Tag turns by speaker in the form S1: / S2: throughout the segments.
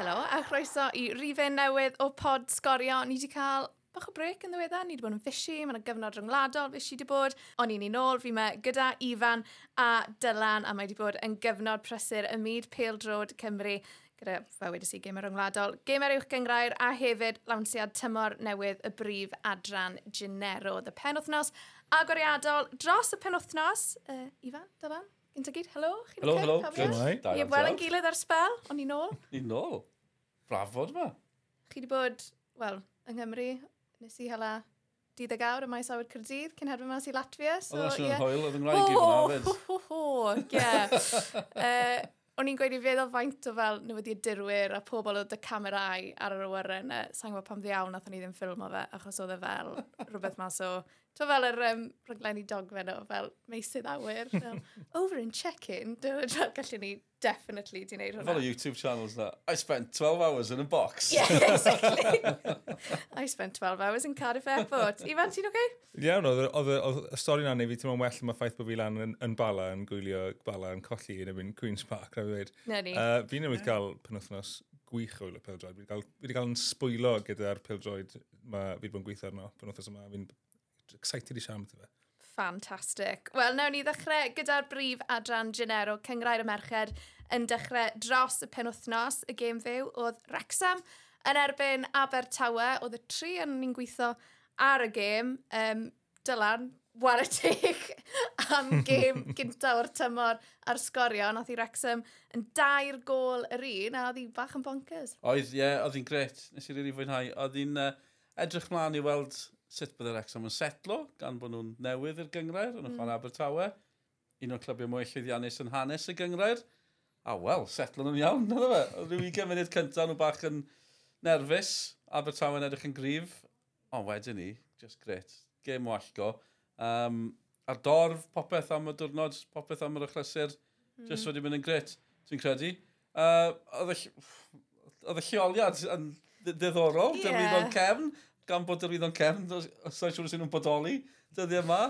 S1: helo, a chroeso i rifau newydd o pod sgorio. Ni wedi cael bach o brec yn ddiweddar, ni wedi bod yn fishy, mae yna gyfnod rhyngwladol fishy wedi bod. O'n i'n un ôl, fi mae gyda Ifan a Dylan, a mae wedi bod yn gyfnod prysur y myd Drod Cymru gyda, fe wedi si, gamer rhyngwladol, gamer uwch gyngrair a hefyd lawnsiad tymor newydd y brif adran Genero, y penwthnos agoriadol dros y penwthnos. Uh, Ifan, Dylan, gynta gyd, helo.
S2: Helo, helo.
S1: Ie, wel yn gilydd ar spel, o'n i'n ôl.
S2: Ni'n ôl brafod fa.
S1: Chi wedi bod, wel, yng Nghymru, nes i hela dydd awr y maes awyr Cyrdydd cyn hedfod mas i Latvia.
S2: So, oedd allan yn yeah. hoel, oedd yn rhaid i fyna, fyd.
S1: Ie. O'n i'n gweud i feddwl faint o fel newyddiadurwyr a pobl oedd y camerau ar yr awyren. Sa'n gwybod pam ddiawn nath o'n i ddim ffilmo fe, achos oedd e fel rhywbeth mas o So fel yr um, rhaglenni dogfen o fel meisydd awyr, fel over in check-in, Gallu ni definitely di wneud hwnna.
S2: Fel YouTube channels na, I spent 12 hours in a box.
S1: Yeah, exactly. I spent 12 hours in Cardiff Airport. Ifan, ti'n oce?
S3: Okay? Iawn, oedd y stori na'n neud fi ti'n well am y ffaith bod fi lan yn, yn bala, yn gwylio bala, yn colli yn ymwneud Queen's Park, rhaid i dweud.
S1: Na ni.
S3: Uh, fi newydd gael penwthnos gwych o'r pildroed. Fi wedi cael, yn sbwylo gyda'r pildroed mae fi wedi bod yn gweithio arno penwthnos yma. Fi'n excited i siarad fe.
S1: Fantastic. Wel, nawn ni ddechrau gyda'r brif adran Genero Cyngrair y Merched yn dechrau dros y penwthnos y gêm fyw oedd Wrexham yn erbyn Abertawe. Oedd y tri yn ni'n gweithio ar y gêm. Um, Dylan, war y teg am gêm gyntaf o'r tymor a'r sgorion. Oedd i Wrexham yn dair gol yr un a oedd hi bach yn bonkers.
S2: Oedd, ie, yeah, oedd hi'n gret. Nes i rili really fwynhau. Oedd hi'n uh, edrych mlaen i weld sut bydd yr Exxon yn setlo, gan bod nhw'n newydd i'r gyngrair yn y mm. Abertawe. Un o'r clybiau mwy llwyddiannus yn hanes y gyngrair. A wel, setlo nhw'n iawn, dyna fe. Rwy'n 20 gymryd cyntaf nhw bach yn nerfus. Abertawe yn edrych yn grif. Ond wedyn ni, just great. Gêm wallgo. Um, a'r dorf, popeth am y diwrnod, popeth am yr achlysur, mm. just wedi mynd yn gret, dwi'n credu. Uh, oedd y lleoliad yn ddiddorol, yeah. Dyfrifon Cefn, gan bod yr wyddon cefn, os oes siŵr sy'n nhw'n bodoli dyddi yma.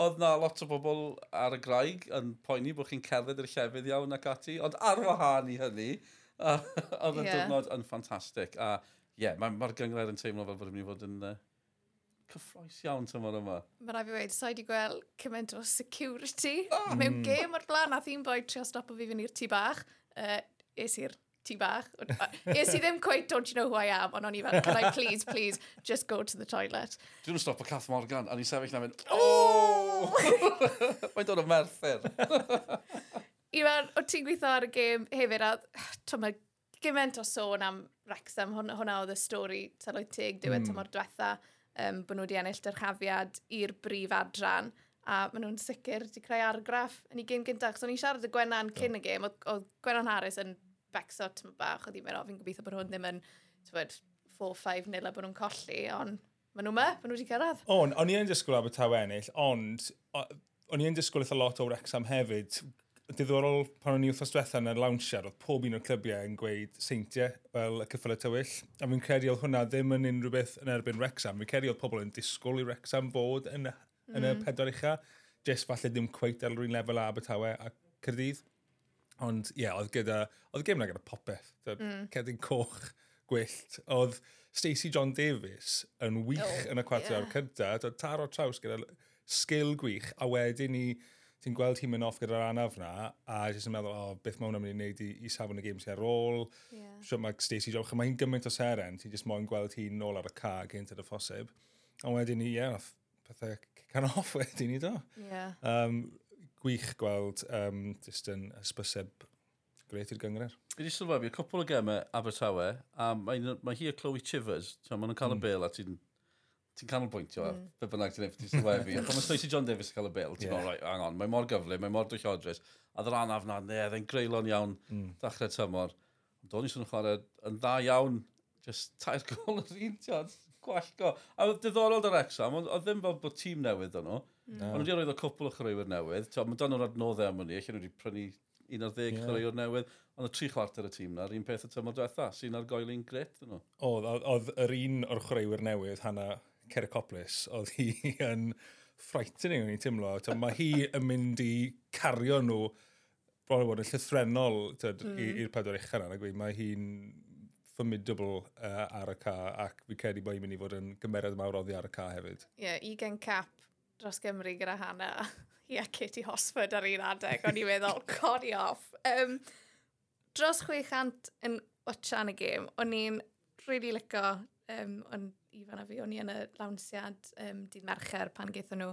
S2: Oedd na lot o bobl ar y graig yn poeni bod chi'n cerdded i'r llefydd iawn ac ati, ond ar wahân i hynny, oedd y yeah. diwrnod yn ffantastig. A ie, yeah, mae'r ma, gyngred yn teimlo fel bod yn mynd i fod yn uh, cyffroes iawn tymor yma.
S1: Mae rai fi wedi, sa'i di gweld cymaint o security oh. mewn mm. gêm o'r blaen a ddim boi trio stopo fi fynd i'r tŷ bach. Uh, es i'r ti bach. Is i ddim quite, don't you know who I am, ond o'n i fel, can I please, please, just go to the toilet.
S2: Dwi'n stop o Cath Morgan, a ni'n sefyll na mynd, oh! Mae'n dod o merthyr.
S1: Iwan, o ti'n gweithio ar y gêm hefyd, a mae gymaint o sôn am Wrexham, hwn, hwnna oedd y stori taloedd teg diwedd mm. tymor diwetha, um, bod nhw wedi ennill dyrchafiad i'r brif adran, a maen nhw'n sicr wedi creu argraff yn ei gêm gyntaf. So, o'n siarad y Gwennan cyn y gêm, oedd Gwennan Harris yn becso tymor bach, oedd i meddwl, fi'n gobeithio bod hwn ddim yn, tywed, 4-5 nil a bod nhw'n colli, ond maen nhw'n me, maen nhw wedi cyrraedd.
S3: On, o'n i yn disgwyl Abertaw ennill, ond o'n i'n disgwyl eitha lot o Wrexham hefyd. Diddorol pan o'n i wrthos diwetha yn y lawnsiad, oedd pob un o'r clybiau yn gweud seintiau fel y cyffylau tywyll. A fi'n credu oedd hwnna ddim yn unrhyw beth yn erbyn Wrexham. Fi'n credu oedd pobl yn disgwyl i Wrexham fod yn, yn mm. y pedwar ucha. Jyst falle ddim cweith ar yr un lefel a Abertawe a Cyrdydd. Ond ie, yeah, oedd gyda, oedd gym na gyda popeth, mm. cedyn coch gwyllt. Oedd Stacey John Davis yn wych oh, yn y cwarter yeah. awr cyntaf, oedd taro traws gyda sgil gwych, a wedyn ni, ti'n gweld hi'n mynd off gyda'r anaf na, a jyst yn meddwl, o, oh, beth mae hwnna'n mynd i wneud i, i safon y games ar ôl. Yeah. Siwt mae Stacey John, mae hi'n gymaint o seren, ti'n jyst moyn gweld hi'n nôl ar y ca gynt y ffosib. A wedyn ni, ie, yeah, pethau can off wedyn ni do. Yeah. Um, gwych gweld um, just yn ysbyseb gret i'r gyngor.
S2: Fi wedi sylfafi, cwpl o gemau Abertawe, a mae, mae hi a Chloe Chivers, so maen nhw'n cael y mm. bel a ti'n ti'n canolbwyntio ar mm. be bynnag ti'n efo sylfafi. Pan mae Stacey John Davis yn cael y bel, ti'n yeah. right, hang on, mae mor gyfle, mae mor dwyll odres. A ddyn anaf na, ne, ddyn greulon iawn, mm. dachrau tymor. Do'n i swn chwarae yn dda iawn, just tair gol yr un, ti'n gwallgo. A ddiddorol dy'r exam, ond ddim fel bod tîm newydd o'n nhw, No. Ond wedi roedd o cwpl o chreuwyr newydd. Mae dan nhw'n adnoddau am hynny. lle nhw wedi prynu 11 yeah. chreuwyr newydd. Ond y tri chwarter y tîm na, un peth y tymor diwetha. Sy'n ar goelun gret.
S3: Oedd, oedd yr un o'r chreuwyr newydd, Hanna Cericoplis, oedd hi yn frightening o'n i'n teimlo. Mae hi yn mynd i cario nhw bron bod yn llythrenol mm. i'r pedwar eich yna. Mae hi'n formidable uh, ar y ca ac fi credu bod hi'n mynd i fod yn gymeriad mawr oddi ar y ca hefyd.
S1: Ie, yeah, ugen cap dros Gymru gyda Hannah. Ie, yeah, Katie Hosford ar un adeg, o'n i'n meddwl, codi off. Um, dros 600 yn watchan y gêm, o'n i'n really licio, um, o'n ifan a fi, o'n i yn y lawnsiad um, dydd mercher pan gaethon nhw,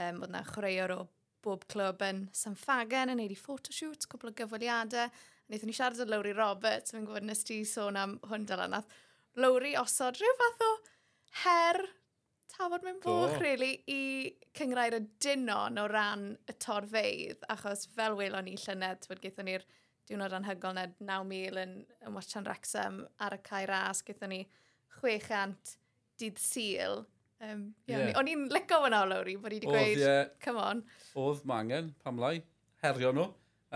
S1: um, oedd na chwaraewr o bob clwb yn Sanfagen yn neud i photoshoot, cwbl o gyfweliadau. Wnaethon ni siarad o Lowry Roberts, fi'n gwybod nes ti sôn am hwn dylan. Nath Lowry osod rhyw fath o her tafod mewn bwch, really, i cyngrair y dynon o ran y torfeidd, achos fel welon ni llynedd, wedi gaethon ni'r diwrnod anhygol na 9,000 yn, yn watchan Wrexham ar y cae ras, gaethon ni 600 dydd syl. Um, yeah. O'n i'n lico fyna o i, bod i wedi gweud,
S2: yeah,
S1: come on.
S2: Oedd ma angen, pam lai, herio nhw.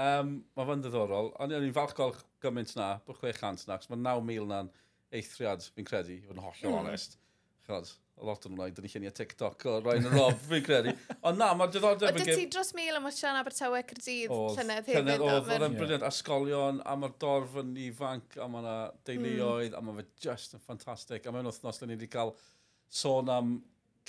S2: Um, mae fan ddiddorol, ond o'n i'n falchgol gymaint na, bod 600 na, mae 9,000 na'n eithriad, fi'n credu, i fod yn hollol
S1: mm.
S2: onest. Chod, a lot o'n rhaid dyn ni lluniau TikTok o Ryan and Rob, fi'n credu. Ond na, mae'r diddordeb...
S1: Oedd ti dros mil am osian Abertawe Cyrdydd llynedd hefyd?
S2: Llynedd
S1: oedd,
S2: oedd
S1: yn
S2: briliant. Asgolion, a mae'r dorf yn ifanc, a mae'na deuluoedd, a mae fe just yn ffantastig. A mewn wythnos, le ni wedi cael sôn am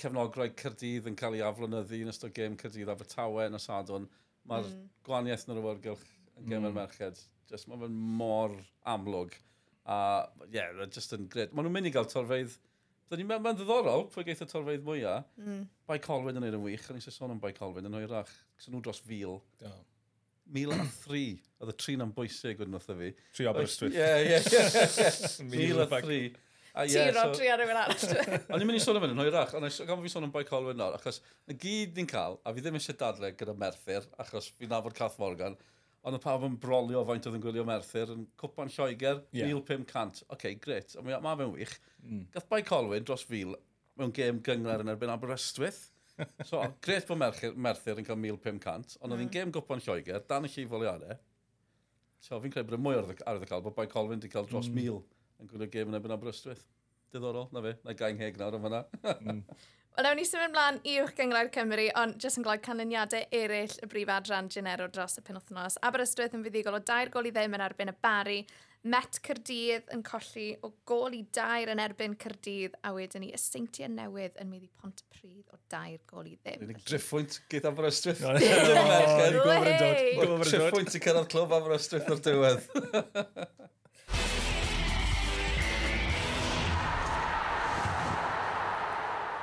S2: cefnograu Cyrdydd yn cael ei aflonyddu yn ystod gêm Cyrdydd Abertawe yn Osadwn. Mae'r mm. gwaniaeth yn yr awyrgylch yn gêm mm. merched. Just, mae fe'n mor amlwg. A, uh, yeah, just yn gred. Maen nhw'n mynd i gael torfeidd So ni'n mae'n ddiddorol, pwy geith y torfeidd mwyaf. Mm. Bai Colwyn yn ei yn wych, a ni'n sôn am Bai Colwyn yn oerach. Cyn nhw dros fil.
S3: Do.
S2: Mil a thri, oedd y trin am bwysig wedyn oedd fi.
S3: Tri Aberystwyth.
S2: Ie, ie, ie.
S3: Mil
S2: a thri. A yeah,
S1: Tiro
S2: so,
S1: tri ar ymwneud arall.
S2: O'n i'n mynd i sôn am hynny'n hwyrach, ond gan fi sôn am Bai Colwyn nawr, achos y gyd ni'n cael, a fi ddim eisiau dadle gyda Merthyr, achos fi'n nabod Cath Morgan, ond y pawb yn brolio faint oedd yn gwylio Merthyr, yn cwpan Lloegr,
S3: yeah.
S2: 1500. Oce, okay, gret, ond mae ma fe'n wych. Mm. Gath bai Colwyn dros fil mewn gêm gyngor yn erbyn Aberystwyth. so, gret bod Merthyr, Merthyr yn cael 1500, ond oedd hi'n mm. gêm gwpan Lloegr, dan y llifoliadau. So, fi'n credu bod y mwy ar y cael, bod bai Colwyn wedi cael dros mm. 1000 yn gwylio gêm yn erbyn Aberystwyth. Diddorol, na fe, na gael heg nawr am hwnna. mm.
S1: Wel, ewn ni symud ymlaen i uwch Cymru, ond jyst yn glod canlyniadau eraill y brif adran Genero dros y penwthnos. Aberystwyth yn fuddigol o dair gol i ddim yn erbyn y Bari. Met Cyrdydd yn colli o gol i dair yn erbyn Cyrdydd, a wedyn ni y seintiau newydd yn mynd i pont pryd o dair gol i ddim.
S2: Unig driffwynt gyda Aberystwyth. Driffwynt i cyrraedd clwb Aberystwyth o'r diwedd.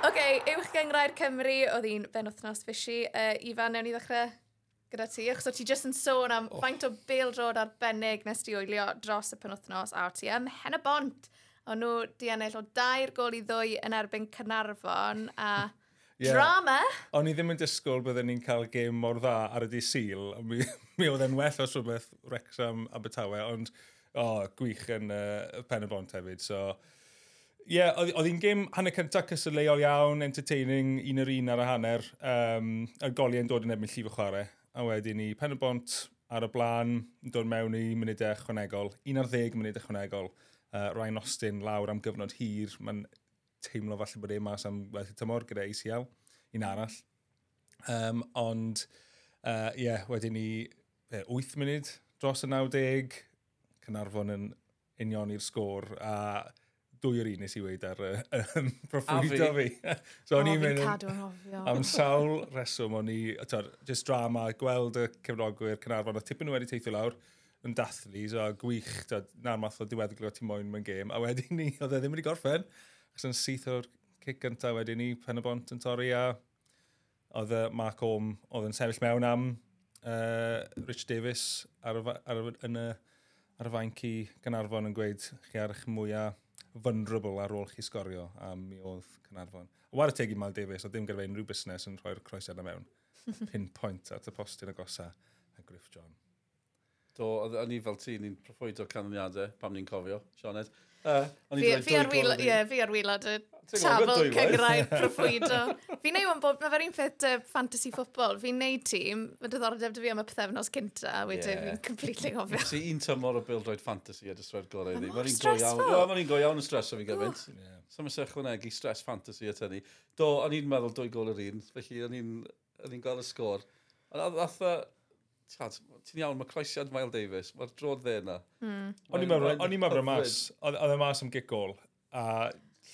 S1: okay, uwch gyngrair Cymru, oedd hi'n benwthnos fysi. Uh, Ifan, newn ni ddechrau gyda ti, achos o ti jyst yn sôn am oh. faint o bêl-drod arbennig nes ti wylio dros y penwthnos, a o ti ym hen y bont. O'n nhw di ennill o dair gol i ddwy yn erbyn Cynarfon, a
S3: yeah.
S1: drama.
S3: O'n i ddim yn disgwyl byddwn ni'n cael gêm mor dda ar y di syl. Mi, mi oedd e'n well os rhywbeth Wrexham Abertawe, ond oh, gwych yn uh, pen y bont hefyd. So, Ie, yeah, oedd hi'n gêm hanner cyntaf cysylleuol iawn, entertaining, un yr un ar y hanner. Um, y goliau'n dod yn ebyn llif y chwarae. A wedyn ni pen y bont ar y blaen, yn dod mewn i munudau ychwanegol. Un ar ddeg munud ychwanegol. Uh, Ryan Austin lawr am gyfnod hir. Mae'n teimlo falle bod e mas am wedyn tymor gyda ACL. Un arall. Um, ond, ie, uh, yeah, wedyn ni e, 8 munud dros y 90. Cynarfon yn union i'r sgôr. A dwy o'r un nes i weid ar y um, proffwydo fi. so o'n i'n mynd... Am sawl reswm o'n i, tar, just drama, gweld y cefnogwyr Cynarfon, a tipyn nhw wedi teithio lawr yn dathlu, so gwych, ta, na'r math o diweddglo ti moyn mewn gêm, a wedyn ni, oedd e ddim wedi gorffen, achos yn syth o'r cic gyntaf wedyn ni, pen y bont yn torri, a oedd Mark Holm, oedd yn sefyll mewn am uh, Rich Davis ar, y, ar, y, yn y, ar y fainc i Gynarfon yn gweud chi ar eich mwyaf vulnerable ar ôl chi sgorio, a mi oedd Cynarfon. Wara tegu Mal Davies, oedd dim gyda fe unrhyw busnes yn rhoi'r croesiad na mewn. Pinpoint at y postyn agosa a Griff John.
S2: Do, o'n i fel ti, ni'n proffwydo canlyniadau, pam ni'n cofio, Sioned.
S1: Fi ar wylod, ie, fi ar wylod y
S2: tafl
S1: cyngrair proffwydo. Fi'n neud yn bob, mae fe'r un ffit uh, fantasy football, fi'n neud tîm, mae diddordeb dy fi am y pethefnos cynta, wedyn
S2: yeah.
S1: fi'n completely gofio.
S2: Si un tymor o bildroed fantasy a dysred gorau iddi. Mae'n un go iawn, o, mae'n un go iawn yn stres o fi
S3: gyfaint.
S2: So mae'n sech ychwanegu stres fantasy at hynny. Do, o'n i'n meddwl dwy gol yr un, felly o'n i'n gael y sgôr. Ond ti'n iawn, mae croesiad Mael Davies, mae'r drodd dde yna.
S1: Mm.
S3: O'n i'n meddwl mas, oedd y mas am gigol, a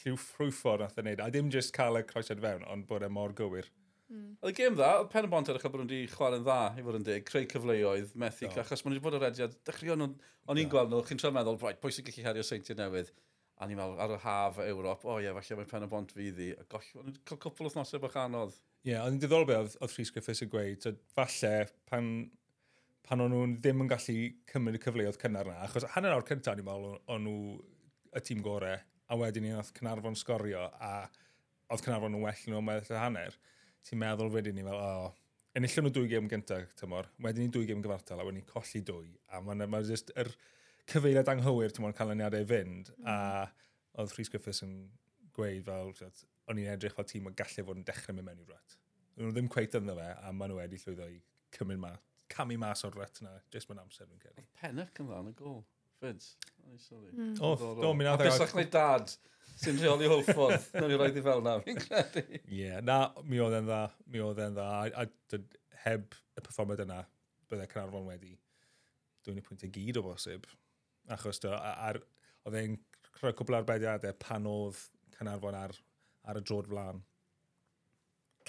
S3: lliw ffrwyffor nath ei wneud, a dim jyst cael y croesiad fewn, ond bod e mor gywir. Mm.
S2: Oedd y gêm dda, oedd pen y bont edrych bod nhw wedi chwarae'n dda, i fod yn dig, creu cyfleoedd, methu,
S3: no.
S2: achos maen nhw wedi bod yr rediad, dechrau o'n i'n gweld nhw, chi'n trefn meddwl, right, pwy sy'n gallu herio seintiau newydd, a ni'n meddwl, ar y haf Ewrop, o oh, ie, yeah, falle mae pen y bont fydd i, a goll, o'n i'n cael cwpl o thnosau bach anodd.
S3: Ie, yeah, ond yn diddorol beth oedd Rhys Griffiths yn gweud, so, falle pan pan o'n nhw'n ddim yn gallu cymryd y cyfleoedd cynnar yna, achos hanner awr cyntaf ni'n meddwl o'n nhw y tîm gorau, a wedyn ni oedd Cynarfon sgorio, a oedd Cynarfon yn well nhw am weddill y hanner, ti'n meddwl wedyn ni fel, o, oh, enillon nhw dwy gêm gyntaf, tymor, wedyn ni dwy gêm gyfartal, a wedyn ni colli dwy, a mae'n ma just yr er cyfeiriad anghywir, tymor, cael aniadau fynd, mm. a oedd Rhys Griffiths yn gweud fel, o'n i'n edrych fel tîm o gallu fod yn dechrau mynd mewn i rwet. Nhw ddim cweith ynddo fe, a maen nhw wedi llwyddo i cymryd ma camu mas o'r retina, jyst mewn amser fi'n credu.
S2: Penach yn fan y gol. Fyds.
S1: Mm.
S3: O, do, mi'n adeg.
S2: Bysach neu dad sy'n rheoli hwlffodd. na i roed i fel na, fi'n credu.
S3: Ie, na, mi oedd e'n dda. Mi oedd e'n dda. A, a heb y performed yna, byddai Cynarfon wedi dwi'n ei pwynt i gyd o bosib. Achos do, ar, oedd e'n rhoi cwbl arbediadau pan oedd Cynarfon ar, ar y drod flan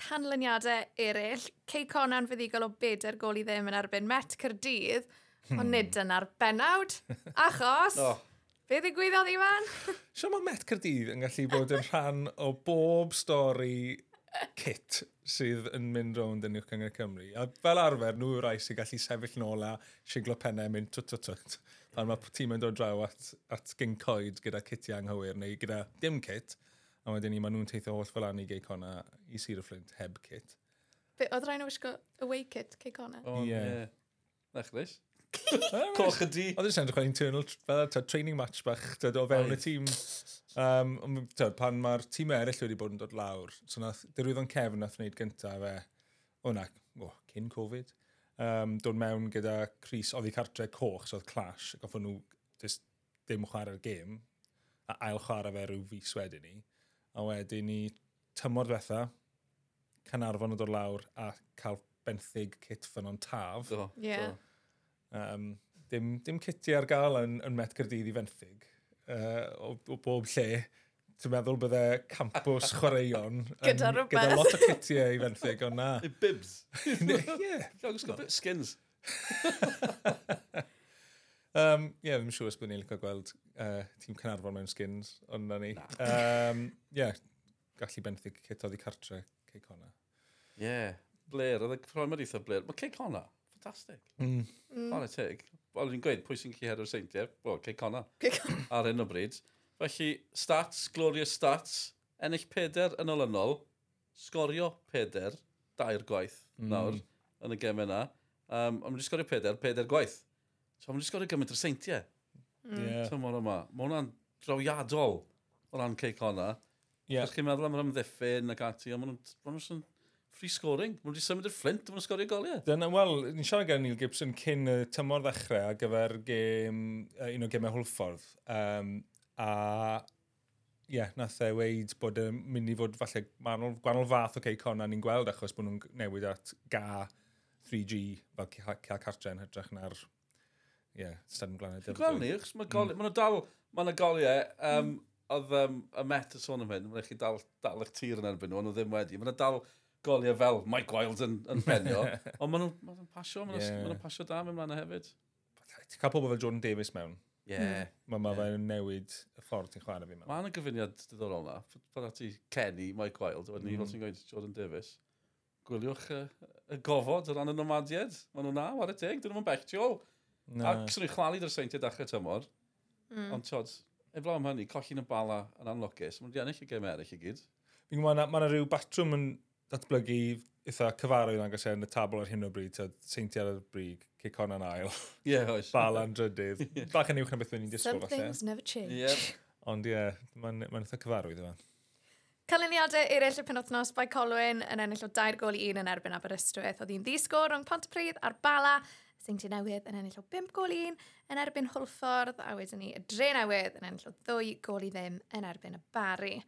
S1: canlyniadau eraill. Cei Conan fyddigol o bedair gol i ddim yn erbyn Met Cyrdydd, ond hmm. nid yn arbennawd, achos...
S2: oh.
S1: Be ddigwyddodd, Ifan?
S3: Sio mae Met Cyrdydd yn gallu bod yn rhan o bob stori kit sydd yn mynd rownd yn uwch yng Cymru. A fel arfer, nhw yw'r rai sy'n gallu sefyll nôl a siglo pennau mynd twt twt twt. Pan mae tîm yn dod draw at, at gyncoed gyda kitiau anghywir neu gyda dim kit, A wedyn ni, maen nhw'n teithio holl fel an i gei cona i Sir y Flint heb kit.
S1: Be, oedd rhaid nhw wisgo away kit cei cona?
S2: O,
S3: ie.
S2: Ddechrys. Coch y di.
S3: Oedd e yn edrych yn internal, fel ta, training match bach, ta, o fewn y tîm. Um, ta, pan mae'r tîm eraill wedi bod yn dod lawr, so nath, dirwyddo'n cefn nath wneud gyntaf fe, o na, o, cyn Covid, um, dod mewn gyda Chris, oedd i cartre coch, so oedd clash, ac oedd nhw just, dim chwarae'r gêm, a ail chwarae fe rhyw fus wedyn ni a wedyn i tymor diwetha, Canarfon yn dod lawr a cael benthyg cit ffynon taf.
S2: Do,
S1: yeah.
S2: do.
S3: Um, dim, dim citi ar gael yn, yn Met Gyrdydd i fenthyg uh, o, o bob lle. Ti'n meddwl bydde campus chwaraeon yn,
S1: gyda, yn,
S3: gyda lot o citiau i fenthyg, ond na.
S2: Bibs.
S3: Ie.
S2: Skins.
S3: Um, Ie, yeah, ddim siŵr os byddwn ni'n licio gweld uh, tîm Cynarfon mewn skins, ond na ni. Ie, um, yeah, gallu benthu cetodd i cartre, Cey Connor.
S2: Ie, yeah. Blair, oedd y ffroen mae'n eitha Blair. Mae Cey Connor, ffantastig.
S3: Mm.
S1: Mm.
S2: teg. Wel, fi'n gweud, pwy sy'n chi hero'r seintiau? Wel,
S1: Cey Connor.
S2: Ar hyn o bryd. Felly, stats, glorious stats, ennill peder yn olynol, sgorio peder, dair gwaith
S3: mm.
S2: nawr, yn y gem yna. Um, ond mae'n sgorio peder, peder gwaith. So, mae'n jyst gorau gymaint o'r seintiau.
S3: Mm. Yeah.
S2: So, mae'n yma. Mae hwnna'n drawiadol o ran ceic honna.
S3: Yeah.
S2: Chos chi'n meddwl am yr ymddiffyn ac ati, ond maen nhw'n free scoring. Maen nhw wedi symud i'r flint, maen nhw'n sgorio goliau.
S3: Dyna, wel, ni'n siarad gan Neil Gibson cyn y tymor ddechrau ar gyfer gêm, uh, un o gemau hwlffordd. Um, a, ie, yeah, nath e weid bod yn mynd i fod falle manol, gwahanol fath o okay, ceicon a ni'n gweld achos bod nhw'n newid at ga 3G fel cael cartre yn hytrach na'r ie, yeah, stadiwm glanau.
S2: Glanau, achos mae goli, mm. dal, mae yna goliau, um, mm. oedd um, y Met y sôn am hyn, mae'n chi dal, dal eich tir yn erbyn nhw, ond nhw ddim wedi. Mae yna dal goliau fel Mike Wild yn, yn benio, ond maen nhw'n ma pasio, maen nhw'n yeah. pasio da mewn mlaen hefyd.
S3: Ti'n cael pobl fel Jordan Davis mewn.
S2: Ie. Yeah.
S3: Mae ma
S2: yeah.
S3: fe'n newid y ffordd ti'n chwarae fi mewn.
S2: Mae yna gyfyniad diddorol na. Pan ati Kenny, Mike Wild, wedyn ni
S3: mm.
S2: fel ti'n gweud Jordan Davis. Gwyliwch y, y gofod o ran y nomadiad. Maen nhw'n na, war y teg, dyn nhw'n bechtiol.
S3: Na.
S2: A sori, chwalu dy'r seintiau dechrau tymor.
S1: Mm.
S2: Ond tod, eflaw am hynny, colli'n y bala yn anlocus, mae'n di ennill y gem eraill i gyd.
S3: Fi'n gwybod, mae yna rhyw batrwm yn datblygu eitha cyfarwydd yn agos e yn y tabl ar hyn o bryd, seintiau ar y brig, cicon yn ail,
S2: Ie, yeah, oes.
S3: bala yn drydydd. Bach yn uwch na beth ni'n disgwyl.
S1: Some things never change.
S2: Yep.
S3: Ond ie, yeah, mae'n ma eitha cyfarwydd yma.
S1: Canlyniadau eraill y penwthnos by Colwyn yn ennill o 2 gol i 1 yn erbyn Aberystwyth. Oedd hi'n ddisgwr rhwng Pontypridd a'r Bala, Seinti Newydd yn ennill o 5 gol i 1 yn erbyn Hwlffordd, a wedyn ni y Dre Newydd yn ennill o 2 gol i ddim yn erbyn y Bari.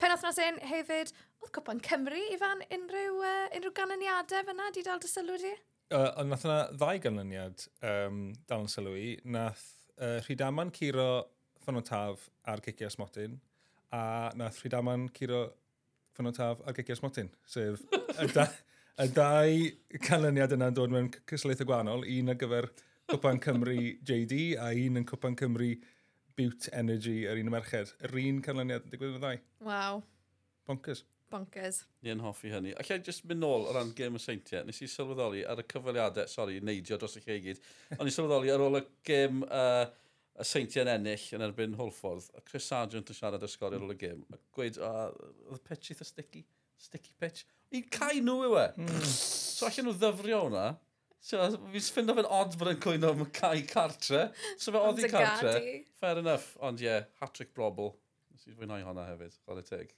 S1: Penwthnos un hefyd, oedd Cwpan Cymru i fan unrhyw, uh, unrhyw ganlyniadau fyna, di dal dy sylw di?
S3: Uh, ond nath yna ddau ganlyniad um, dal yn sylw i. Nath uh, Rhydaman Ciro Ffynotaf a'r Cicio Smotyn a nath Rhydaman curo ffynno taf a Gegers Motin, sef y, da, y dau canlyniad yna'n dod mewn cysleitha gwahanol, un ar gyfer Cwpan Cymru JD a un yn Cwpan Cymru Butte Energy yr un y merched. Yr un canlyniad yn digwydd yn y ddau.
S1: Waw.
S3: Bonkers.
S1: Bonkers.
S2: Ie, yn hoffi hynny. Ac i just mynd nôl o ran gêm y seintiau, nes i sylweddoli ar y cyfaliadau, sori, neidio dros y lle i gyd, ond i sylweddoli ar ôl y gêm uh, y seintiau'n ennill yn erbyn Holford, a Chris Sargent yn siarad ysgori ar ôl y gym, a gweud, o, oedd y pitch eitha sticky, sticky pitch. I cae nhw yw e. Mm. So allan nhw ddyfrio hwnna. So, fi'n ffindo fe'n odd bod yn cwyno am cae cartre. So fe oedd i cartre. Fair enough, ond ie, yeah, hat-trick brobl. Nes i fwynhau honna hefyd, chwarae teg.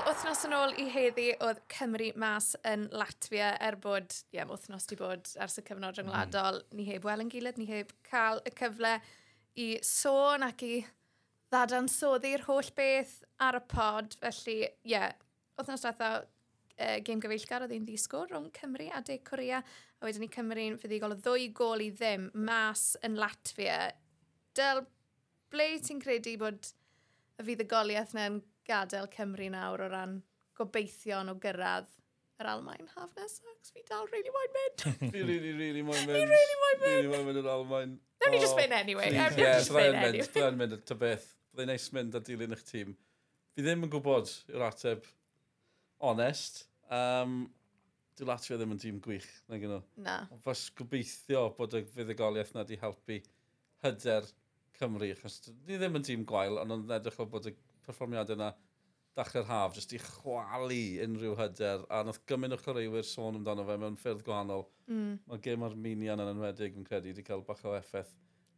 S1: Wel, wythnos yn ôl i heddi oedd Cymru mas yn Latvia er bod, ie, yeah, wythnos di bod ers y cyfnod mm. rhyngwladol. mm. ni heb wel yn gilydd, ni heb cael y cyfle i sôn ac i ddadansoddi'r holl beth ar y pod. Felly, ie, yeah, wythnos dweitha uh, game gyfeillgar oedd un ddisgwr rhwng Cymru a De Corea, a wedyn ni Cymru'n fuddigol o ddwy gol i ddim mas yn Latvia. Del, ble ti'n credu bod y fuddugoliaeth na'n gadael Cymru nawr o ran gobeithio o gyrraedd yr Almain haf nesaf, cos fi dal really moyn mynd.
S2: fi really, really moyn mynd.
S1: Fi really moyn mynd.
S2: Really moyn mynd yr Almain.
S1: Nawn ni just
S2: oh.
S1: mynd anyway.
S2: Ie, byddai'n
S1: mynd,
S2: byddai'n mynd, ta beth. Byddai'n neis mynd a dilyn eich tîm. Fi ddim yn gwybod yw'r ateb onest. Um, Dwi Latvia ddim yn tîm gwych, na gynno.
S1: Na.
S2: Fas gobeithio bod y fuddugoliaeth na di helpu hyder Cymru, achos ni ddim yn tîm gwael, ond ond edrych o bod y perfformiadau yna dachrau'r haf, jyst i chwalu unrhyw hyder, a nath gymryd o'ch chwaraewyr sôn amdano fe mewn ffyrdd gwahanol.
S1: Mm.
S2: Mae gêm Armenian yn enwedig, yn credu, wedi cael bach o effaith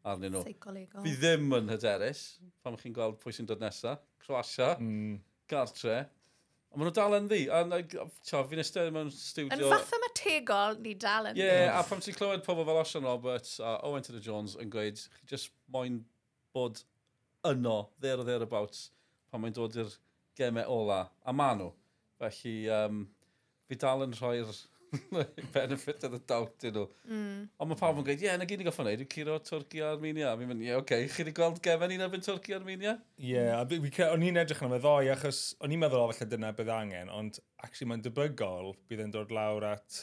S2: arnyn nhw.
S1: Seicolegol.
S2: Fi ddim yn hyderus, pan chi'n gweld pwy sy'n dod nesaf. Croatia,
S3: mm.
S2: Gartre, A maen nhw dal yn ddi. A, a fi'n eistedd mewn studio...
S1: Yn fath ymategol, ni dal yn
S2: Ie, yeah, a pam ti'n clywed pobl fel Osian Roberts a Owen Tudor Jones yn gweud, chi just moyn bod yno, there or thereabouts pan mae'n dod i'r gemau ola, a maen nhw. Felly, um, fi dal yn rhoi'r benefit of the doubt iddyn nhw.
S1: Mm.
S2: Ond mae pawb yn gweud, ie, yeah, na gyd i goffo wneud yw curo Twrci a Armenia. A fi'n mynd, ie, yeah, oce, okay. chi wedi gweld gefen un erbyn Twrci a Armenia?
S3: Ie, yeah, o'n i'n edrych yn y ddoi, achos o'n i'n meddwl o falle dyna bydd angen, ond actually mae'n debygol bydd yn dod lawr at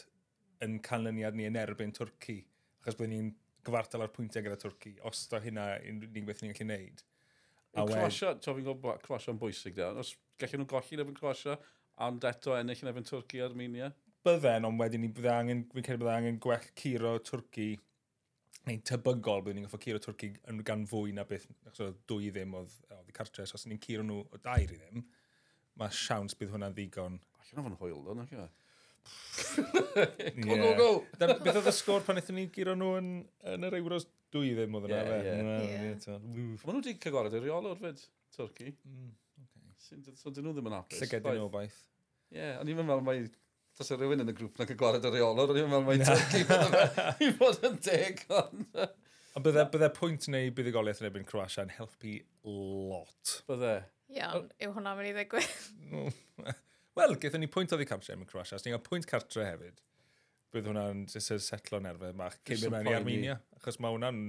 S3: yn canlyniad ni yn erbyn Twrci. Achos bydd ni'n gyfartal ar pwyntiau gyda Twrci, os da hynna ni'n gweithio ni'n gallu neud. A wen...
S2: Croasia, to fi'n gwybod, Croasia yn bwysig da. Os gallen nhw'n golli yn Croasia, ond eto ennill yn efo'n Twrci a Armenia.
S3: Bydden, ond wedyn ni bydde angen, fi'n credu bydde angen gwell curo Twrci, neu'n tebygol bydden ni'n goffo curo Twrci yn gan fwy na beth, achos oedd dwy ddim oedd, oedd i cartres, os ni'n curo nhw o dair i ddim, mae siawns bydd hwnna'n ddigon.
S2: Alla'n yn o'n hwyl,
S3: dwi'n
S2: go, go, go!
S3: Beth oedd y sgôr pan eithon ni giro nhw yn, yn yr Euros 2 ddim oedd yna
S2: Ie,
S3: fe.
S2: Mae nhw wedi cagorad i'r reolwr fyd, Twrci.
S3: Mm,
S2: so dyn nhw ddim yn apus.
S3: Llygedyn nhw baith.
S2: Ie, ond i'n meddwl mae... Tas rhywun yn y grŵp na cagorad y reolwr, o'r i'n meddwl mae Twrci i fod yn deg. Ond
S3: bydde, bydde pwynt neu buddigoliaeth yn ebyn Croatia yn helpu lot.
S2: Bydde.
S1: Iawn, yw hwnna'n mynd i ddigwydd?
S3: Wel, gaethon ni pwynt o fi cartre yn Croatia, os ni'n cael pwynt cartre hefyd, bydd hwnna'n setlo nerfau bach cyn mynd mewn i Armenia, achos mae hwnna'n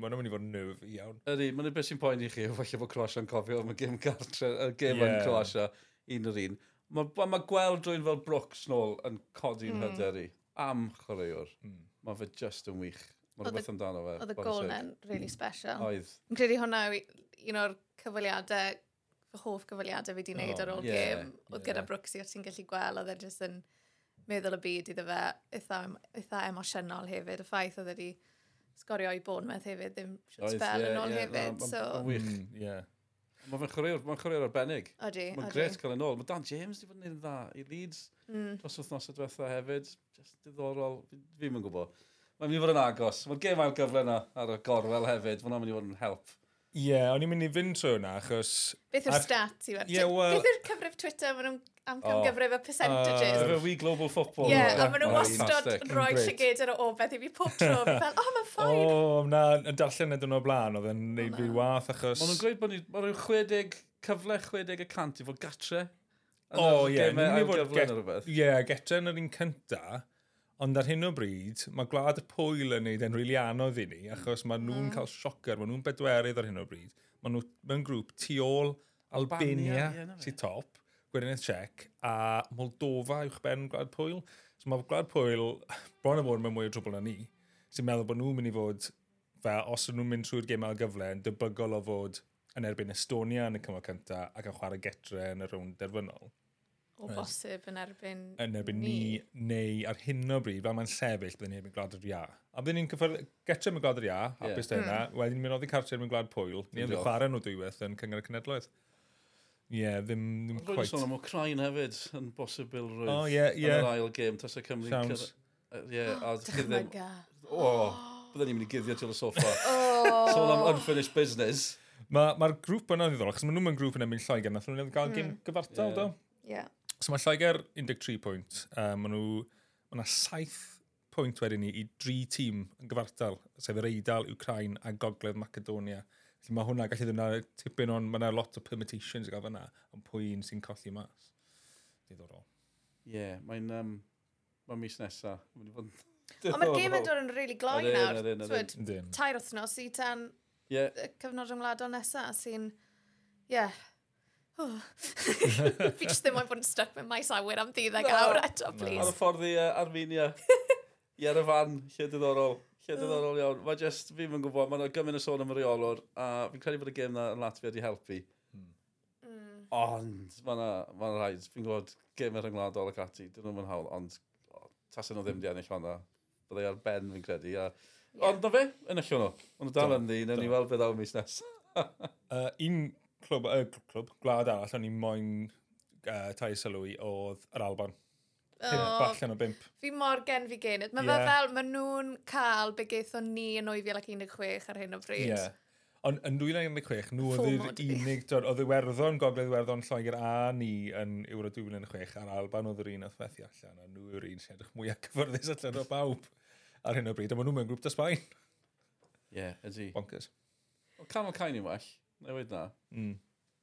S3: ma mynd i fod yn nerf iawn.
S2: Ydy, mae'n beth sy'n poen i chi, falle bod Croatia yn cofio am y gym cartre, y gym yeah.
S3: yn
S2: Croatia, un o'r un. Mae ma gweld rwy'n fel Brooks nôl yn codi'n
S1: mm.
S2: hyder i. Am chwaraewr.
S3: Mm.
S2: Mae fe just yn wych.
S1: Mae'n
S2: rhywbeth amdano fe.
S1: Oedd y gol na'n really special.
S2: Oedd.
S1: Yn credu hwnna yw un o'r cyfaliadau fy hoff gyfaliadau fi wedi wneud
S3: oh,
S1: ar ôl
S2: yeah,
S1: gêm, oedd yeah.
S3: gyda
S1: Brooksy, ti'n gallu gweld, oedd e jyst yn meddwl y byd iddo fe, eitha, eitha emosiynol hefyd, y ffaith oedd wedi sgorio i Bournemouth hefyd, ddim shot
S2: spell
S1: yn ôl hefyd. so...
S2: Wych,
S3: hmm. ie.
S2: Mae fe'n chwaraewr, mae'n chwaraewr arbennig.
S1: Odi, odi.
S2: Mae'n gret cael e yn ôl. Mae Dan James wedi bod yn un dda i Leeds
S1: mm.
S2: dros wythnos y diwetha hefyd. Just diddorol, fi'n mynd gwybod. Mae'n mynd i fod yn agos. Mae'r gem ail gyfle yna ar y gorwel hefyd. Mae'n mynd i fod yn help.
S3: Ie, yeah, o'n i'n mynd i fynd trwy hwnna, achos...
S1: Beth yw'r stats i
S3: fan? Yeah, well,
S1: Beth yw'r cyfrif Twitter maen nhw'n am
S2: oh,
S1: gyfrif y percentages?
S2: Uh, we global football.
S1: Ie,
S3: yeah,
S1: a maen nhw wastad yn rhoi llygedr o obeth i fi pob tro. fel, oh, mae'n ffain.
S3: O,
S1: oh,
S3: na, y darllen edrych yn o blaen, oedd yn neud fi wath, achos...
S2: Maen nhw'n gweud bod ni, maen nhw'n 60, cyfle 60 y cant i fod gatre.
S3: O, ie.
S2: Yn
S3: y
S2: gyfle neu rhywbeth.
S3: Ie, gatre yn yr un cyntaf Ond ar hyn o bryd, mae gwlad y pwyl yn neud yn rili really anodd i ni, achos mae nhw'n cael siocer, mae nhw'n bedwerydd ar hyn o bryd. Mae nhw mewn grŵp tu ôl Albania,
S2: Albania
S3: sy'n top, Gwernedd Czech, a Moldova uwch ben gwlad pwyl. So mae gwlad pwyl bron o bod mewn mwy o drwbl na ni, sy'n meddwl bod nhw'n mynd i fod, fel os ydyn nhw'n mynd trwy'r gemau gyfle, yn debygol o fod yn erbyn Estonia yn y cymal cyntaf ac yn chwarae getre yn y rownd derfynol
S1: o bosib yn erbyn
S3: Yn erbyn ni, neu ar hyn o bryd, fel mae'n sefyll, byddwn ni'n erbyn gwlad yr ia. A byddwn ni'n cyffwrdd getre mewn gwlad yr ia,
S2: yeah.
S3: a beth yna, wedyn ni'n mynd oddi cartre mewn gwlad pwyl, ni'n
S2: mynd
S3: chwarae nhw dwywaith yn cyngor y cenedloedd. Ie, yeah, ddim, ddim quite...
S2: Roedd sôn am Ukraine hefyd yn bosib bil rwydd
S3: oh, yeah,
S2: yeah.
S3: yn
S2: yr ail gêm, tas y Cymru... Sounds... Ie, a...
S1: Dychmyga.
S2: O, byddwn ni'n mynd i guddio til y soffa. Sôn am unfinished business.
S3: Mae'r ma grŵp yna'n ddiddorol, achos maen nhw'n mynd grŵp yn emyn Lloegr, nath nhw'n gael mm. gym
S2: gyfartal,
S3: do?
S1: Ie.
S3: So mae Lloegr 13 pwynt. Um, maen nhw, mae yna 7 pwynt wedyn ni i dri tîm yn gyfartal, sef yr Eidal, Ukraine a Gogledd Macedonia. Felly mae hwnna gallu ddyn tipyn o'n, mae yna lot o permutations i gael fyna, ond pwy un sy'n colli mas. Diddorol.
S2: Ie, yeah, mae'n um, mae mis nesa. Mae'n nesaf.
S1: Ond mae'r gym yn dod yn really gloi nawr. Tair wythnos i tan yeah. cyfnod ymwladol nesaf sy'n... Ie, yeah, oh. fi jyst ddim moyn bod yn stuck mewn maes awyr am ddiddeg
S2: no.
S1: awr eto, please.
S2: Ar y ffordd i uh, Armenia, i ar y fan, lle diddorol. Lle oh. diddorol iawn. Mae just, fi yn gwybod, mae'n gymryd y sôn am y reolwr, a fi'n credu bod y gêm na yn Latvia wedi helpu. Hmm.
S1: Mm.
S2: Ond, mae'n ma rhaid, fi'n gwybod, gêm yr yngwladol ac ati, dyn nhw'n hawl, ond tasyn nhw ddim di ennill honna. Byddai ar ben fi'n credu. A... Ond na fe, yn y llwn nhw. Ond dal yn ddi, newn ni weld beth awn mis nes.
S3: uh, un clwb, uh, clwb gwlad arall, o'n i'n moyn uh, tai sylw i oedd yr Alban.
S1: Oh,
S3: Ballan o bimp.
S1: Fi mor gen fi gen. Mae yeah. fel, maen nhw'n cael be geithon ni yn 2016 ar hyn o bryd.
S3: Yeah. Ond yn 2016, nhw oedd yr unig, oedd Iwerddon, Gogledd Iwerddon Lloegr a ni yn Euro 2006 a'r Alban oedd yr un oedd fethu allan, a nhw yw'r un sy'n edrych mwyaf cyfyrddus allan o bawb ar hyn o bryd, a maen nhw mewn grŵp da Sbaen.
S2: Ie, yeah, ydy.
S3: Bonkers.
S2: Canol Cain yn well newid na.
S3: Mm.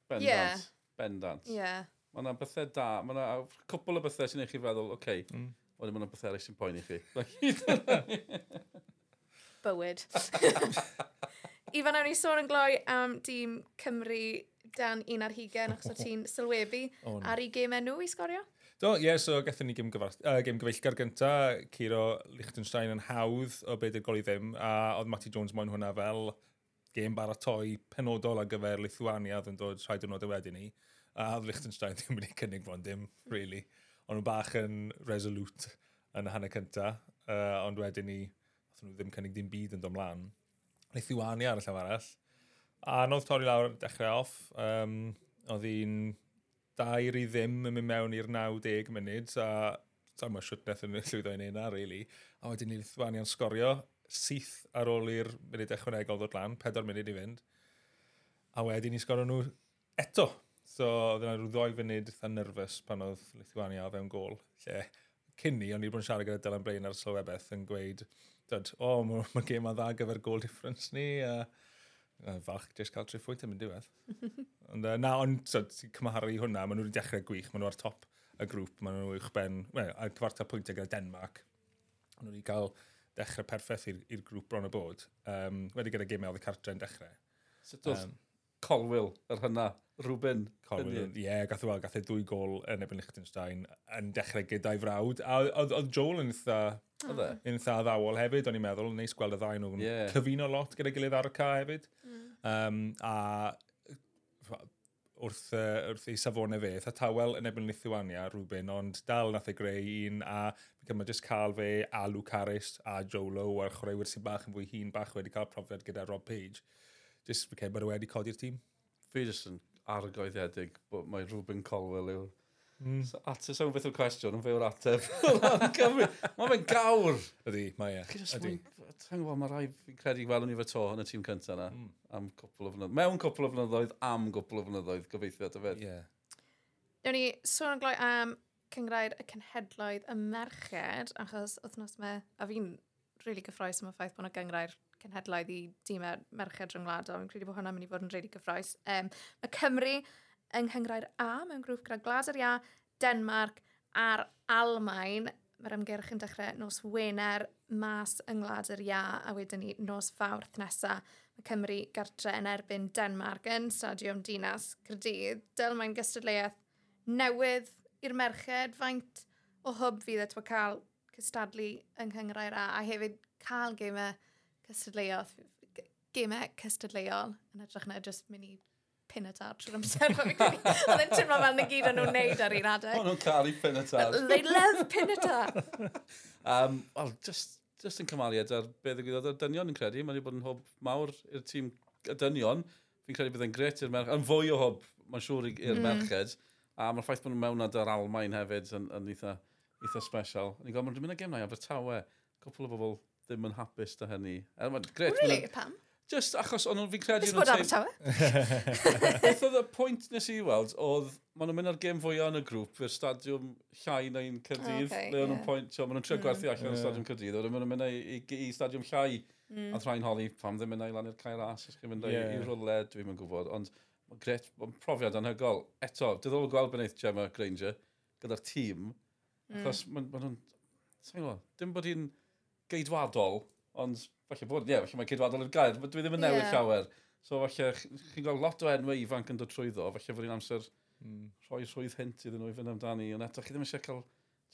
S2: Bendant.
S1: Yeah.
S2: Bendant.
S1: Yeah.
S2: Mae yna bethau da, mae yna cwpl o bethau sy'n eich chi feddwl, oce, okay,
S3: mm.
S2: wedyn mae yna bethau eraill sy'n poen i chi.
S1: Bywyd. Ifan, awn ni sôn yn gloi am dîm Cymru dan un ar hugen, achos o ti'n sylwebu
S3: oh, no.
S1: ar ei gêm enw i sgorio?
S3: Do, ie, yeah, so gathon ni gym, gyfars, uh, gym gyfeillgar gynta, Ciro Liechtenstein yn hawdd o beth i'r gol i ddim, a oedd Matty Jones moyn hwnna fel gêm baratoi penodol ar gyfer Lithuania oedd yn dod rhai diwrnod y wedyn ni. A oedd Liechtenstein ddim wedi cynnig fo'n dim, really. Ond nhw bach yn resolute yn y hanner cynta, uh, ond wedyn ni, oedd nhw ddim cynnig dim byd yn dod domlan. Lithuania ar y llaw arall. A nodd torri lawr dechrau off, um, oedd hi'n dair i ddim yn mynd mewn i'r 90 munud, a tam siwt siwtneth yn llwyddo i'n un really. A wedyn ni Lithuania'n sgorio, syth ar ôl i'r munud ychwanegol ddod lan, 4 munud i fynd. A wedyn ni sgorio nhw eto. So, oedd yna rhyw ddoi funud eitha nerfus pan oedd Lithuania o fewn gol. Lle, cyn ni, o'n i bod yn siarad gyda Dylan Brain ar Slowebeth yn gweud, dod, o, oh, mae'r ma gêm a dda gyfer goal difference ni, a, a falch jyst cael tri triffwynt yn mynd diwedd. ond uh, na, ond so, ti'n cymharu hwnna, maen nhw wedi dechrau gwych, maen nhw ar top y grŵp, maen nhw uwch ben, well, a cyfarta pwyntiau gyda Denmark. Maen nhw wedi cael dechrau perffaith i'r grŵp bron y bod. Um, wedi gyda gymau oedd y cartre yn dechrau.
S2: Sut oedd
S3: um,
S2: Colwyl yr hynna,
S3: Rwben?
S2: Colwyl,
S3: ie, yeah, gath e o weld, gath e dwy gol yn ebyn Liechtenstein yn dechrau gyda'i frawd. A oedd Joel yn eitha...
S2: Oedd e?
S3: Yn eitha ddawol hefyd, o'n i'n meddwl, neis gweld y ddau nhw'n
S2: yeah.
S3: cyfuno lot gyda gilydd ar y ca hefyd. Mm. Um, a wrth, uh, wrth ei safonau fe. Tha tawel yn ebyn Lithuania Rwbyn, ond dal nath ei greu un a fi cymryd jyst cael fe a Lucaris a Jolo a'r chwaraewyr sy'n bach yn fwy hun bach wedi cael profiad gyda Rob Page. Jyst fi cymryd bod e wedi codi'r tîm.
S2: Fi jyst yn argoeddiedig bod mae Rwbyn Colwell yw'r
S3: Mm.
S2: So, ateb, sa'n beth yw'r cwestiwn, yn fe o'r ateb. mae fe'n gawr.
S3: Ydy, mae e. Ydy.
S2: Ta'n gwybod, mae rai fi'n credu gweld ni fe to yn y tîm cyntaf yna.
S3: Mm.
S2: Am cwpl o flynyddoedd. Mewn cwpl o flynyddoedd, am cwpl o flynyddoedd, gobeithio at y fed.
S3: Yeah.
S1: Newn ni sôn yn gloi am cyngrair y cynhedloedd y merched, achos wythnos me, a fi'n really gyffroes am y ffaith bod yna gyngrair cynhedloedd i dîmau e- merched rhyngwladol. fi'n credu bod hwnna'n mynd i fod yn really gyffroes. Um, mae Cymru yng Nghyngrair A mewn grŵp gyda Glaser Ia, Denmark a'r Almain. Mae'r ymgyrch yn dechrau nos Wener mas yng Ngwlad Ia a wedyn ni nos Fawrth nesa. Mae Cymru gartre yn erbyn Denmark yn Stadiwm Dinas Grydydd. Dyl mae'n gystadleuaeth newydd i'r merched faint o hwb fydd eto cael cystadlu yng Nghyngrair A a hefyd cael gemau cystadleuodd, gemau cystadleuol yn edrych na jyst mynd i pinatad trwy'r amser. Oedd e'n tymlo fel na gyd o'n nhw'n neud ar un adeg.
S2: O'n nhw'n cael ei pinatad.
S1: They love pinatad.
S2: um, Wel, just, just yn cymaliad ar beth ddigwyddodd ar dynion yn credu. Mae'n bod yn hob mawr i'r tîm y dynion. Fi'n credu bydd yn gret i'r merched. Yn fwy o hob, mae'n siŵr i'r mm. merched. A mae'r ffaith bod nhw'n mewn ada'r Almain hefyd yn, yn eitha, eitha special. Ni'n gweld, mae'n mynd y gemnau Abertawe. Cwpl o bobl ddim yn hapus da hynny. Er, mae'n gret.
S1: Really? Pam?
S2: Just achos o'n nhw'n fi'n credu...
S1: Nes bod Abertawe?
S2: Beth oedd y pwynt nes i weld, oedd maen nhw'n mynd ar gêm fwyaf yn y grŵp i'r stadiwm llai neu'n Cyrdydd.
S1: Okay,
S2: le o'n nhw'n
S1: yeah.
S2: pwynt, so, maen nhw'n trio gwerthu mm. allan yeah.
S3: yn
S2: stadiwm Cyrdydd. Oedd maen nhw'n mynd i, i, i stadiwm llai
S1: mm.
S2: a thra'n holi pam ddim yn ei lan i'r cael as. Os chi'n mynd
S3: yeah.
S2: i rwle, dwi'n mynd gwybod. Ond mae'n gret, mae'n profiad anhygol. Eto, diddorol gweld beneith Gemma Granger gyda'r tîm.
S1: Mm.
S2: Achos maen nhw'n... Dim bod hi'n geidwadol, Ond, falle bod, ie, yeah, falle mae cydwadol i'r gair, dwi ddim yn newid
S1: yeah.
S2: llawer. So, falle, chi'n gweld lot o enwau ifanc yn dod trwyddo, falle fod i'n amser
S3: mm.
S2: rhoi rhwydd hint iddyn nhw i fynd amdani, ond eto, chi ddim eisiau cael...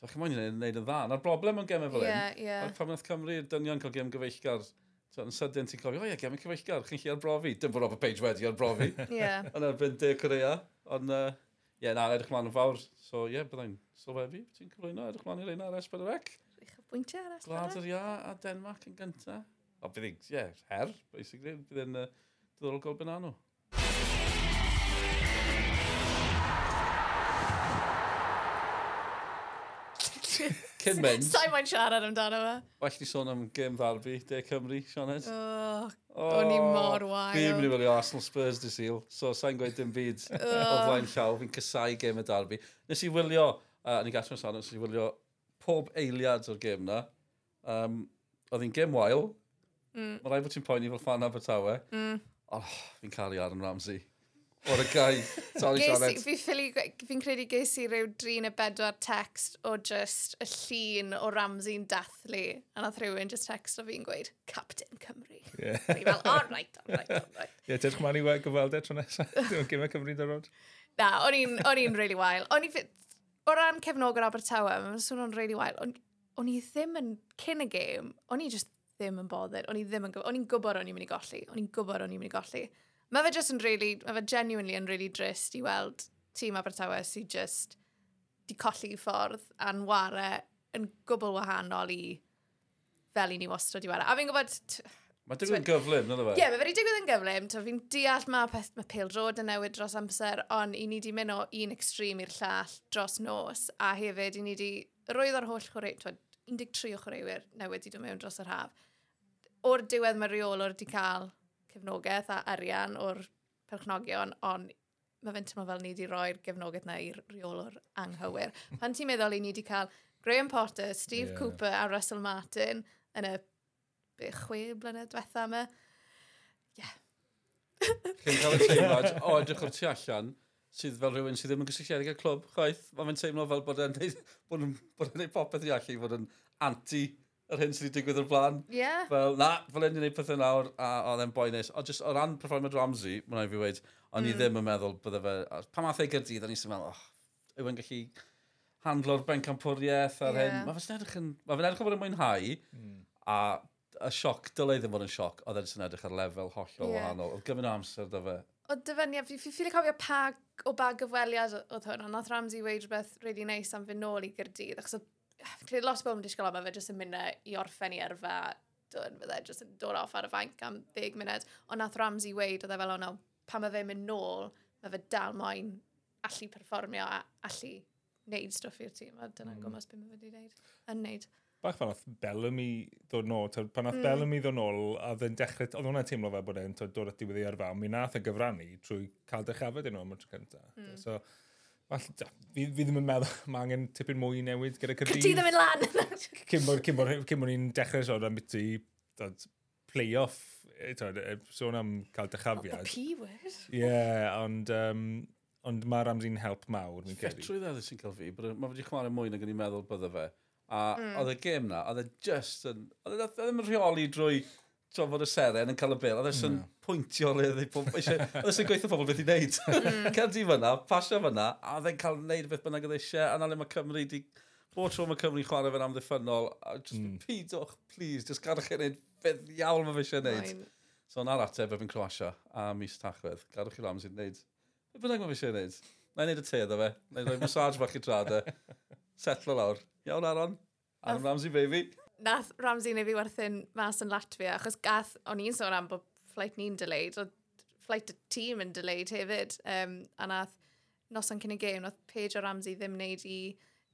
S2: So, chi moyn i'n wneud yn dda. Na'r broblem yn gemau fel yeah,
S1: un,
S2: yeah. pan wnaeth Cymru dynion cael gem gyfeillgar, so, yn sydyn ti'n cofio, o ie, gem cyfeillgar, chi'n lle arbrofi. Dim bod Robert Page wedi arbrofi.
S1: yeah.
S2: Yn erbyn De Corea. Ond, ie, uh, yeah, na, edrych mlaen yn fawr. So, ie, yeah, byddai'n sylwebu, ti'n cyflwyno, edrych mlaen i'r un ar S4C.
S1: Pwynt
S2: arall.
S1: Gwlad
S2: yr e? ia a Denmark yn gynta. O, bydd e'n yeah, her, basically. Bydd i'n uh, diddorol gol nhw. Cyn mynd.
S1: Sa'i mae'n siarad amdano fe.
S2: Well ni sôn am gym ddarbu, De Cymru, Sioned.
S1: Oh,
S2: oh,
S1: o'n i mor wael.
S2: Fi'n mynd i
S1: fod
S2: i Arsenal Spurs dy syl, so sa'n gweud dim byd o flaen llaw. Fi'n cysau gym y darbu. Nes i wylio, uh, ni gallwn sôn, nes i wylio pob eiliad o'r gêm na. Um, oedd hi'n gêm wael.
S1: Mm.
S2: Mae rai bod ti'n poeni fel fan Abertawe.
S1: Mm.
S2: Oh, fi'n caru Aaron Ramsey. O'r y gai.
S1: Fi'n credu ges i rhyw drin y bedwar text o just y llun o Ramsey'n dathlu. A nath rhywun just text o fi'n gweud, Captain Cymru. Yeah. Ni fel, all right, all right, all right.
S3: Ie, yeah, dech ma'n i weld gyfaldau tro nesaf. Dwi'n gymau Cymru'n dy.
S1: Na, o'n i'n really wael. O'n i'n o ran cefnogwr Abertawe, mae'n swnio'n really wael, ond o'n i ddim yn cyn y gêm, o'n i just ddim yn bothered, o'n i ddim yn gwybod, o'n i'n gwybod o'n i'n mynd i golli, o'n i'n gwybod o'n i'n mynd i golli. Mae fe just yn really, mae fe genuinely yn really drist i weld tîm Abertawe sy'n just di colli i ffordd a'n ware yn gwbl wahanol i fel i ni wastad i ware. A fi'n gwybod,
S2: Mae digwydd yn gyflym, nid fe?
S1: Ie, yeah, mae wedi digwydd yn gyflym. Fi'n deall mae peth mae pil drod yn newid dros amser, ond i ni wedi mynd o un extrem i'r llall dros nos, a hefyd i ni wedi roedd o'r holl chwarae, 13 o chwaraewyr newid i dod mewn dros yr haf. O'r diwedd mae reolwr wedi cael cefnogaeth a arian o'r perchnogion, ond mae fe'n teimlo fel ni wedi rhoi'r gefnogaeth na i'r reolwr anghywir. Pan ti'n meddwl i ni wedi cael Graham Potter, Steve yeah. Cooper a Russell Martin yn y chwe blynedd diwetha yma. Ie.
S2: Chi'n cael y teimlad, o, edrych o'r tu allan, sydd fel rhywun sydd ddim yn gysylltiedig â'r clwb, chwaith, mae'n fe'n teimlo fel bod e'n neud, bod yn, bod yn neud popeth i allu, bod yn anti yr hyn sydd wedi digwydd o'r blaen.
S1: Yeah.
S2: Fel, na, fel e'n neud pethau nawr, a oedd e'n boi nes. O, just, o ran performio'r Ramsey, mae'n rhaid fi wedi, o'n i mm. ddim yn meddwl bydde fe... Pa math ei gyrdydd, o'n i'n meddwl, oh, yw e'n gallu handlo'r bencampwriaeth a'r
S1: yeah.
S2: hyn. Mae fe'n edrych yn... Mae fe'n edrych yn bod yn mwynhau, mm. a y sioc, dylai ddim fod yn sioc, oedd e'n edrych ar lefel hollol
S1: yeah.
S2: wahanol. Oedd gyfyn amser da fe.
S1: O dyfyniad, fi ffili cofio pa o ba gyfweliad oedd hwn, ond nath Ramsey weid rhywbeth really neis am fy nôl i gyrdydd, achos oedd lot o bobl yn disgwyl am e, fe jyst yn mynd e i orffen i yrfa, dwi'n fydde jyst yn dod off ar y fainc am 10 munud, ond nath Ramsey weid oedd e fel ond pan mae fe'n mynd nôl, mae fe dal moyn allu perfformio a allu neud stwff i'r tîm, a dyna'n mm. gwmpas beth mae fe wedi neud, yn neud
S3: bach fan oedd Bellamy ddod nôl, pan oedd
S1: mm.
S3: Bellamy ddod nôl, a ddyn dechrau, oedd hwnna'n teimlo fel bod e'n dod at diwedd i arfa. fawn, mi nath y gyfrannu trwy cael dechafod yn o'n tro cyntaf.
S1: Mm.
S3: So, Well, da, fi, fi ddim yn meddwl, mae angen tipyn mwy newid gyda Cyrdydd.
S1: Ti ddim yn lan!
S3: Cyn bod ni'n dechrau sôn am biti play-off, e, e, sôn am cael
S1: dechafiad.
S3: Oh,
S1: P-word.
S3: Ie, yeah, ond, um, ond mae Ramsey'n help mawr, mi'n credu.
S2: Fetrwydd edrych sy'n cael fi, mae wedi chwarae mwy nag yn i'n meddwl bydde fe. A
S1: mm.
S2: oedd y gêm na, oedd e just yn... Oedd e ddim yn rheoli drwy tro fod y seren yn cael y bil. Oedd e'n mm. pwyntio le ddi e pob... Oedd e'n gweithio pobl beth i wneud.
S1: Mm.
S2: Cerdi fyna, pasio fyna, a oedd e'n cael wneud beth bynnag oedd eisiau, a na le mae Cymru di... Bod tro mae Cymru chwarae fe'n amddiffynol, a just
S3: mm.
S2: pidwch, please, just gadwch chi'n wneud beth iawn mae fe eisiau wneud. So na'r ateb efo'n Croatia a mis tachwedd. Gadwch chi Ramsey wneud. Be bynnag mae fe eisiau wneud? Na i wneud y te dda fe. Na i wneud massage bach i trad e. Setlo lawr. Iawn, Aaron. Aaron Ramsey, baby.
S1: Nath Ramsey neu fi werthu'n mas yn Latvia, achos gath, o'n i'n sôn am bod flight ni'n delayed, oedd flight y tîm yn delayed hefyd, um, a nath noson cyn y gêm, oedd Paige o Ramsey ddim wneud i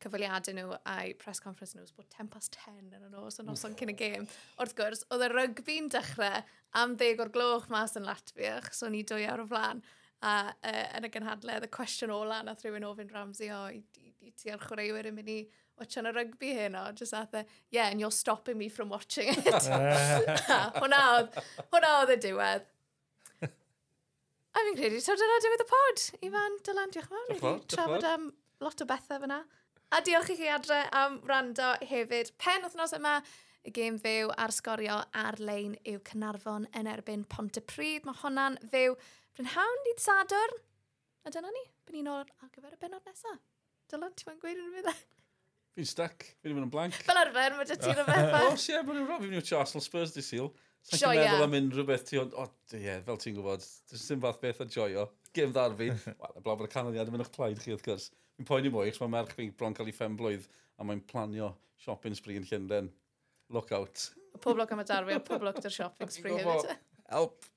S1: cyfaliadau nhw a'i press conference nhw, bod 10 past 10 yn y nos, o noson cyn y gêm. Wrth gwrs, oedd y rygbi'n dechrau am 10 o'r gloch mas yn Latvia, achos o'n i dwy ar o flaen, a uh, yn y gynhadledd, y cwestiwn ola nath rhywun ofyn Ramsey, o, i, i ti ar chwaraewyr yn mynd i watchan y rygbi hyn o, just athe, yeah, and you're stopping me from watching it. hwna oedd, hwna oedd y diwedd. A fi'n credu, so dyna diwedd y pod. Ifan, Dylan, diolch yn fawr.
S2: Diolch
S1: Trafod am lot o bethau fyna. A diolch i chi adre am rando hefyd. Pen wythnos yma, y gêm fyw a'r sgorio ar-lein yw Cynarfon yn erbyn Pont y Pryd. Mae hwnna'n fyw brynhawn dydd Sadwrn. A dyna ni, byn ni'n ôl ar gyfer y benod nesaf. Dylan, ti'n ma'n gweud yn fydda?
S2: Fi'n stuck. Fi'n mynd yn blank.
S1: Fel arfer, mae dati ti'n y beth.
S2: Os ie, mae'n rhaid. Fi'n mynd i Arsenal Spurs di syl. Sa'n
S1: chi'n
S2: meddwl am unrhyw beth ti, ond, o, ie, fel ti'n gwybod, dwi'n sy'n fath beth a joio. Gym ddar fi. Wel, y blaf y canoliad yn mynd o'ch plaid chi, wrth gwrs. Fi'n poeni mwy, chos mae merch fi'n bron cael ei ffem blwydd, a mae'n planio shopping spree yn Llynden. Look out.
S1: Pob lwc am y darfi, a pob lwc dy'r shopping spree hefyd.
S2: Help.